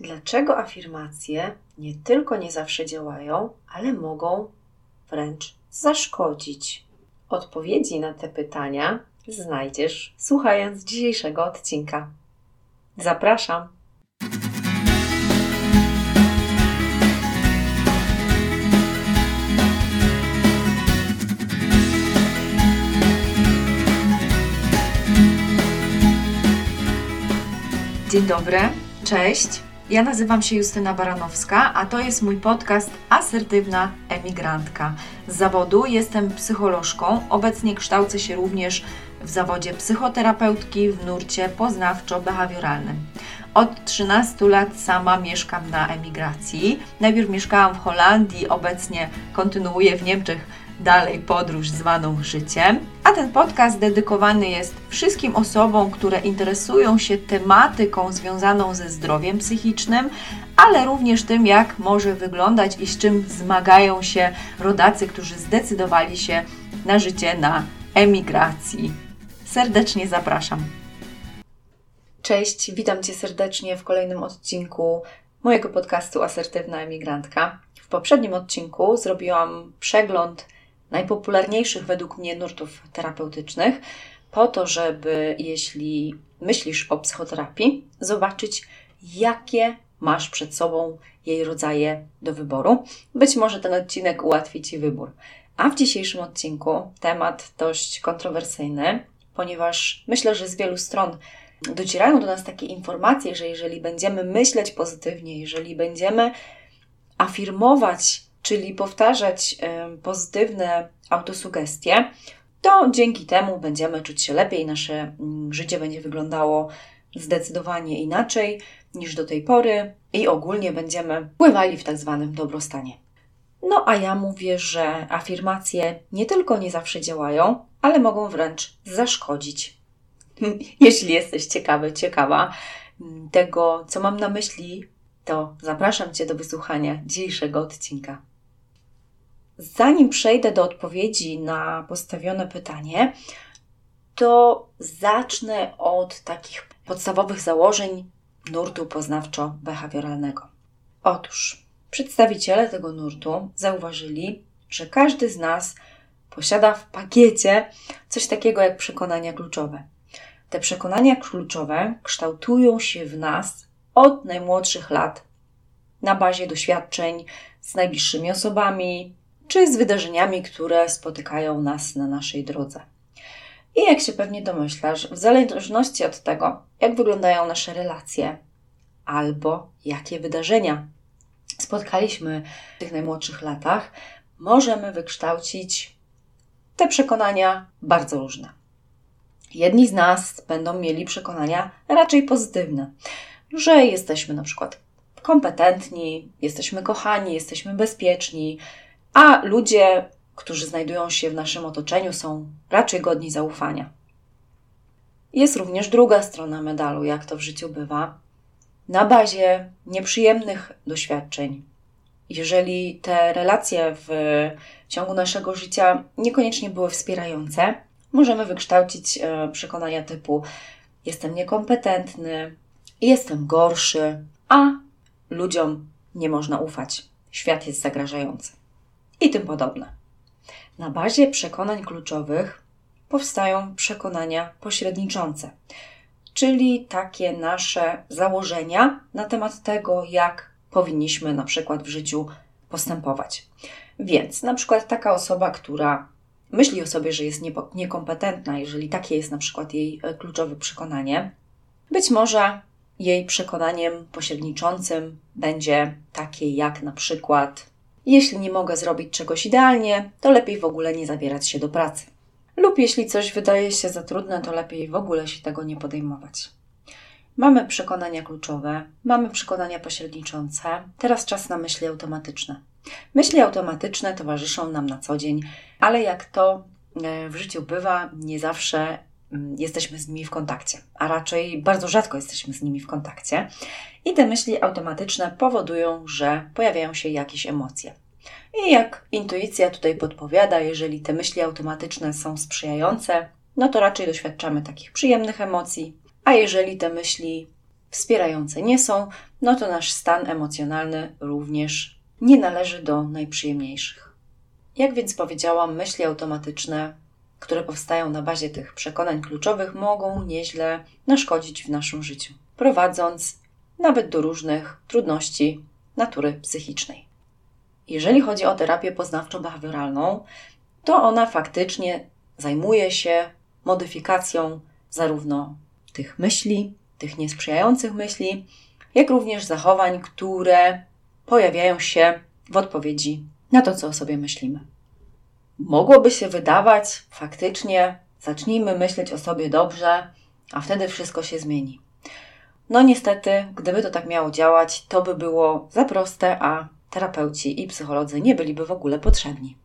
Dlaczego afirmacje nie tylko nie zawsze działają, ale mogą wręcz zaszkodzić? Odpowiedzi na te pytania znajdziesz słuchając dzisiejszego odcinka. Zapraszam! Dzień dobry, cześć. Ja nazywam się Justyna Baranowska, a to jest mój podcast Asertywna Emigrantka. Z zawodu jestem psycholożką, obecnie kształcę się również w zawodzie psychoterapeutki w nurcie poznawczo-behawioralnym. Od 13 lat sama mieszkam na emigracji. Najpierw mieszkałam w Holandii, obecnie kontynuuję w Niemczech dalej podróż zwaną życiem. A ten podcast dedykowany jest wszystkim osobom, które interesują się tematyką związaną ze zdrowiem psychicznym, ale również tym, jak może wyglądać i z czym zmagają się rodacy, którzy zdecydowali się na życie na emigracji. Serdecznie zapraszam. Cześć, witam Cię serdecznie w kolejnym odcinku mojego podcastu Asertywna Emigrantka. W poprzednim odcinku zrobiłam przegląd najpopularniejszych według mnie nurtów terapeutycznych, po to, żeby jeśli myślisz o psychoterapii, zobaczyć, jakie masz przed sobą jej rodzaje do wyboru. Być może ten odcinek ułatwi Ci wybór. A w dzisiejszym odcinku temat dość kontrowersyjny, ponieważ myślę, że z wielu stron docierają do nas takie informacje, że jeżeli będziemy myśleć pozytywnie, jeżeli będziemy afirmować czyli powtarzać pozytywne autosugestie, to dzięki temu będziemy czuć się lepiej, nasze mm, życie będzie wyglądało zdecydowanie inaczej niż do tej pory i ogólnie będziemy pływali w tak zwanym dobrostanie. No a ja mówię, że afirmacje nie tylko nie zawsze działają, ale mogą wręcz zaszkodzić. Jeśli jesteś ciekawy, ciekawa mm, tego, co mam na myśli, to zapraszam Cię do wysłuchania dzisiejszego odcinka. Zanim przejdę do odpowiedzi na postawione pytanie, to zacznę od takich podstawowych założeń nurtu poznawczo-behawioralnego. Otóż przedstawiciele tego nurtu zauważyli, że każdy z nas posiada w pakiecie coś takiego jak przekonania kluczowe. Te przekonania kluczowe kształtują się w nas od najmłodszych lat na bazie doświadczeń z najbliższymi osobami, czy z wydarzeniami, które spotykają nas na naszej drodze. I jak się pewnie domyślasz, w zależności od tego, jak wyglądają nasze relacje albo jakie wydarzenia spotkaliśmy w tych najmłodszych latach, możemy wykształcić te przekonania bardzo różne. Jedni z nas będą mieli przekonania raczej pozytywne, że jesteśmy na przykład kompetentni, jesteśmy kochani, jesteśmy bezpieczni, a ludzie, którzy znajdują się w naszym otoczeniu, są raczej godni zaufania. Jest również druga strona medalu, jak to w życiu bywa. Na bazie nieprzyjemnych doświadczeń, jeżeli te relacje w ciągu naszego życia niekoniecznie były wspierające, możemy wykształcić e, przekonania typu: jestem niekompetentny, jestem gorszy, a ludziom nie można ufać. Świat jest zagrażający i tym podobne. Na bazie przekonań kluczowych powstają przekonania pośredniczące, czyli takie nasze założenia na temat tego, jak powinniśmy na przykład w życiu postępować. Więc na przykład taka osoba, która myśli o sobie, że jest niekompetentna, jeżeli takie jest na przykład jej e, kluczowe przekonanie, być może jej przekonaniem pośredniczącym będzie takie jak na przykład jeśli nie mogę zrobić czegoś idealnie, to lepiej w ogóle nie zabierać się do pracy. Lub jeśli coś wydaje się za trudne, to lepiej w ogóle się tego nie podejmować. Mamy przekonania kluczowe, mamy przekonania pośredniczące, teraz czas na myśli automatyczne. Myśli automatyczne towarzyszą nam na co dzień, ale jak to e, w życiu bywa, nie zawsze jesteśmy z nimi w kontakcie, a raczej bardzo rzadko jesteśmy z nimi w kontakcie. I te myśli automatyczne powodują, że pojawiają się jakieś emocje. I jak intuicja tutaj podpowiada, jeżeli te myśli automatyczne są sprzyjające, no to raczej doświadczamy takich przyjemnych emocji, a jeżeli te myśli wspierające nie są, no to nasz stan emocjonalny również nie należy do najprzyjemniejszych. Jak więc powiedziałam, myśli automatyczne, które powstają na bazie tych przekonań kluczowych, mogą nieźle naszkodzić w naszym życiu, prowadząc nawet do różnych trudności natury psychicznej. Jeżeli chodzi o terapię poznawczo-behawioralną, to ona faktycznie zajmuje się modyfikacją zarówno tych myśli, tych niesprzyjających myśli, jak również zachowań, które pojawiają się w odpowiedzi na to, co o sobie myślimy. Mogłoby się wydawać, faktycznie, zacznijmy myśleć o sobie dobrze, a wtedy wszystko się zmieni. No niestety, gdyby to tak miało działać, to by było za proste, a terapeuci i psycholodzy nie byliby w ogóle potrzebni.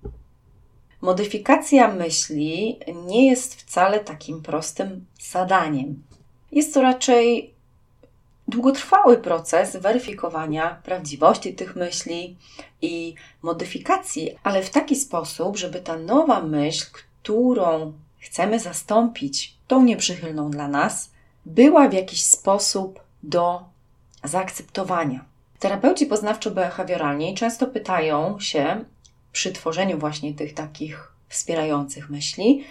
Modyfikacja myśli nie jest wcale takim prostym zadaniem. Jest to raczej długotrwały proces weryfikowania prawdziwości tych myśli i modyfikacji, ale w taki sposób, żeby ta nowa myśl, którą chcemy zastąpić tą nieprzychylną dla nas, była w jakiś sposób do zaakceptowania. Terapeuci poznawczo-behawioralni często pytają się przy tworzeniu właśnie tych takich wspierających myśli,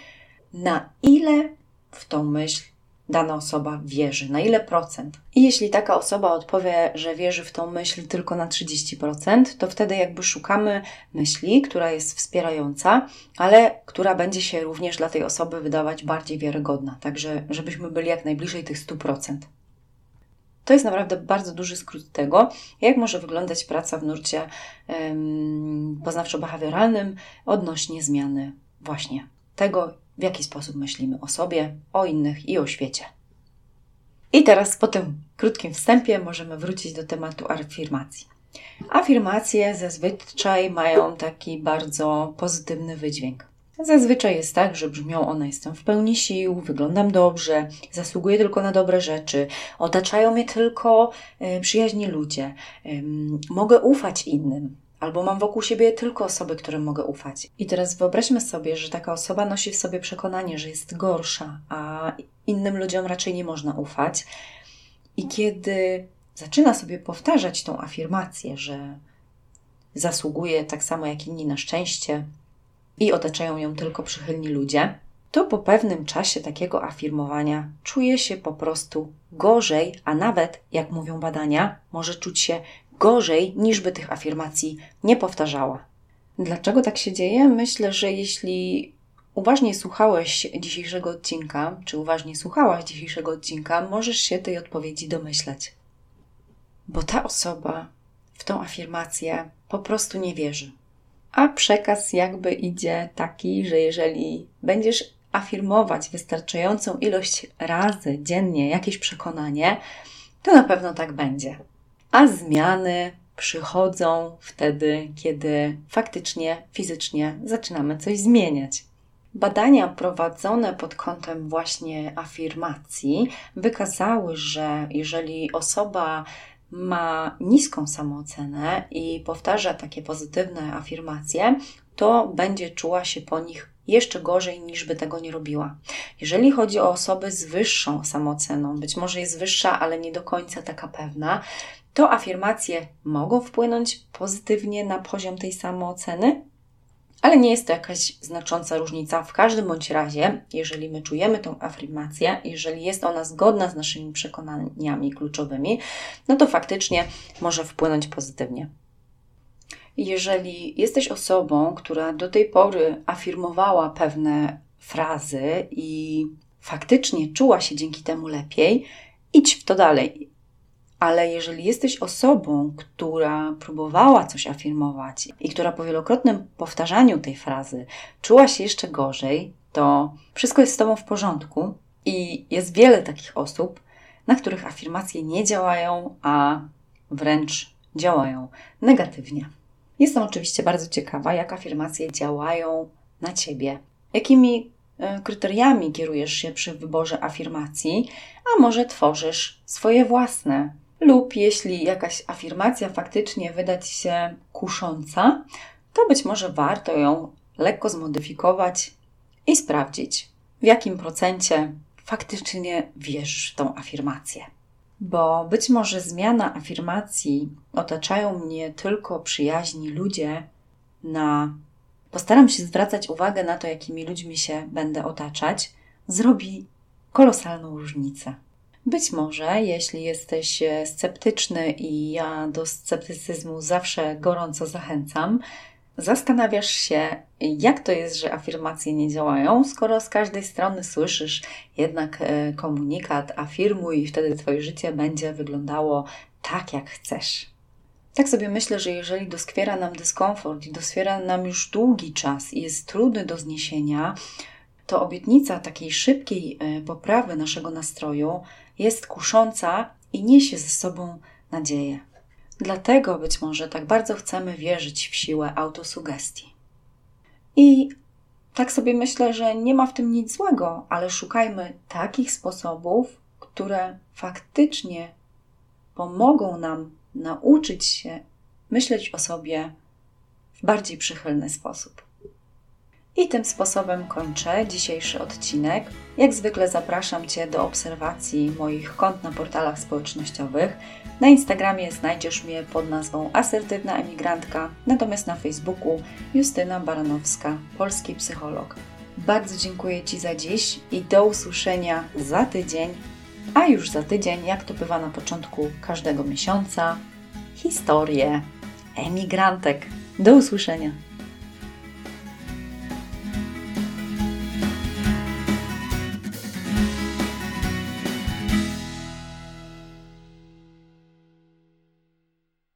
na ile w tą myśl dana osoba wierzy, na ile procent. I jeśli taka osoba odpowie, że wierzy w tą myśl tylko na 30%, to wtedy jakby szukamy myśli, która jest wspierająca, ale która będzie się również dla tej osoby wydawać bardziej wiarygodna. Także, żebyśmy byli jak najbliżej tych 100%. To jest naprawdę bardzo duży skrót tego, jak może wyglądać praca w nurcie poznawczo-behawioralnym odnośnie zmiany właśnie tego, w jaki sposób myślimy o sobie, o innych i o świecie. I teraz po tym krótkim wstępie możemy wrócić do tematu afirmacji. Afirmacje zazwyczaj mają taki bardzo pozytywny wydźwięk. Zazwyczaj jest tak, że brzmią one: Jestem w pełni sił, wyglądam dobrze, zasługuję tylko na dobre rzeczy, otaczają mnie tylko e, przyjaźni ludzie, mogę ufać innym, albo mam wokół siebie tylko osoby, którym mogę ufać. I teraz wyobraźmy sobie, że taka osoba nosi w sobie przekonanie, że jest gorsza, a innym ludziom raczej nie można ufać. I kiedy zaczyna sobie powtarzać tą afirmację, że zasługuje tak samo jak inni na szczęście i otaczają ją tylko przychylni ludzie, to po pewnym czasie takiego afirmowania czuje się po prostu gorzej, a nawet, jak mówią badania, może czuć się gorzej, niż by tych afirmacji nie powtarzała. Dlaczego tak się dzieje? Myślę, że jeśli uważnie słuchałeś dzisiejszego odcinka, czy uważnie słuchałaś dzisiejszego odcinka, możesz się tej odpowiedzi domyśleć. Bo ta osoba w tą afirmację po prostu nie wierzy. A przekaz jakby idzie taki, że jeżeli będziesz afirmować wystarczającą ilość razy dziennie jakieś przekonanie, to na pewno tak będzie a zmiany przychodzą wtedy, kiedy faktycznie, fizycznie zaczynamy coś zmieniać. Badania prowadzone pod kątem właśnie afirmacji wykazały, że jeżeli osoba ma niską samoocenę i powtarza takie pozytywne afirmacje, to będzie czuła się po nich jeszcze gorzej niż by tego nie robiła. Jeżeli chodzi o osoby z wyższą samooceną, być może jest wyższa, ale nie do końca taka pewna, to afirmacje mogą wpłynąć pozytywnie na poziom tej samooceny, ale nie jest to jakaś znacząca różnica. W każdym bądź razie, jeżeli my czujemy tą afirmację, jeżeli jest ona zgodna z naszymi przekonaniami kluczowymi, no to faktycznie może wpłynąć pozytywnie. Jeżeli jesteś osobą, która do tej pory afirmowała pewne frazy i faktycznie czuła się dzięki temu lepiej, idź w to dalej. Ale jeżeli jesteś osobą, która próbowała coś afirmować i która po wielokrotnym powtarzaniu tej frazy czuła się jeszcze gorzej, to wszystko jest z Tobą w porządku i jest wiele takich osób, na których afirmacje nie działają, a wręcz działają negatywnie. Jestem oczywiście bardzo ciekawa, jak afirmacje działają na Ciebie. Jakimi e, kryteriami kierujesz się przy wyborze afirmacji, a może tworzysz swoje własne lub jeśli jakaś afirmacja faktycznie wyda Ci się kusząca, to być może warto ją lekko zmodyfikować i sprawdzić, w jakim procencie faktycznie wierzysz w tą afirmację. bo być może zmiana afirmacji otaczają mnie tylko przyjaźni ludzie, na postaram się zwracać uwagę na to, jakimi ludźmi się będę otaczać, zrobi kolosalną różnicę. Być może, jeśli jesteś sceptyczny i ja do sceptycyzmu zawsze gorąco zachęcam, zastanawiasz się, jak to jest, że afirmacje nie działają, skoro z każdej strony słyszysz jednak e, komunikat afirmuj i wtedy Twoje życie będzie wyglądało tak, jak chcesz. Tak sobie myślę, że jeżeli doskwiera nam dyskomfort i doskwiera nam już długi czas i jest trudny do zniesienia, to obietnica takiej szybkiej e, poprawy naszego nastroju jest kusząca i niesie ze sobą nadzieję. Dlatego być może tak bardzo chcemy wierzyć w siłę autosugestii. I tak sobie myślę, że nie ma w tym nic złego, ale szukajmy takich sposobów, które faktycznie pomogą nam nauczyć się myśleć o sobie w bardziej przychylny sposób. I tym sposobem kończę dzisiejszy odcinek. Jak zwykle zapraszam Cię do obserwacji moich kont na portalach społecznościowych. Na Instagramie znajdziesz mnie pod nazwą Asertywna Emigrantka, natomiast na Facebooku Justyna Baranowska, polski psycholog. Bardzo dziękuję Ci za dziś i do usłyszenia za tydzień, a już za tydzień, jak to bywa na początku każdego miesiąca, historie emigrantek. Do usłyszenia.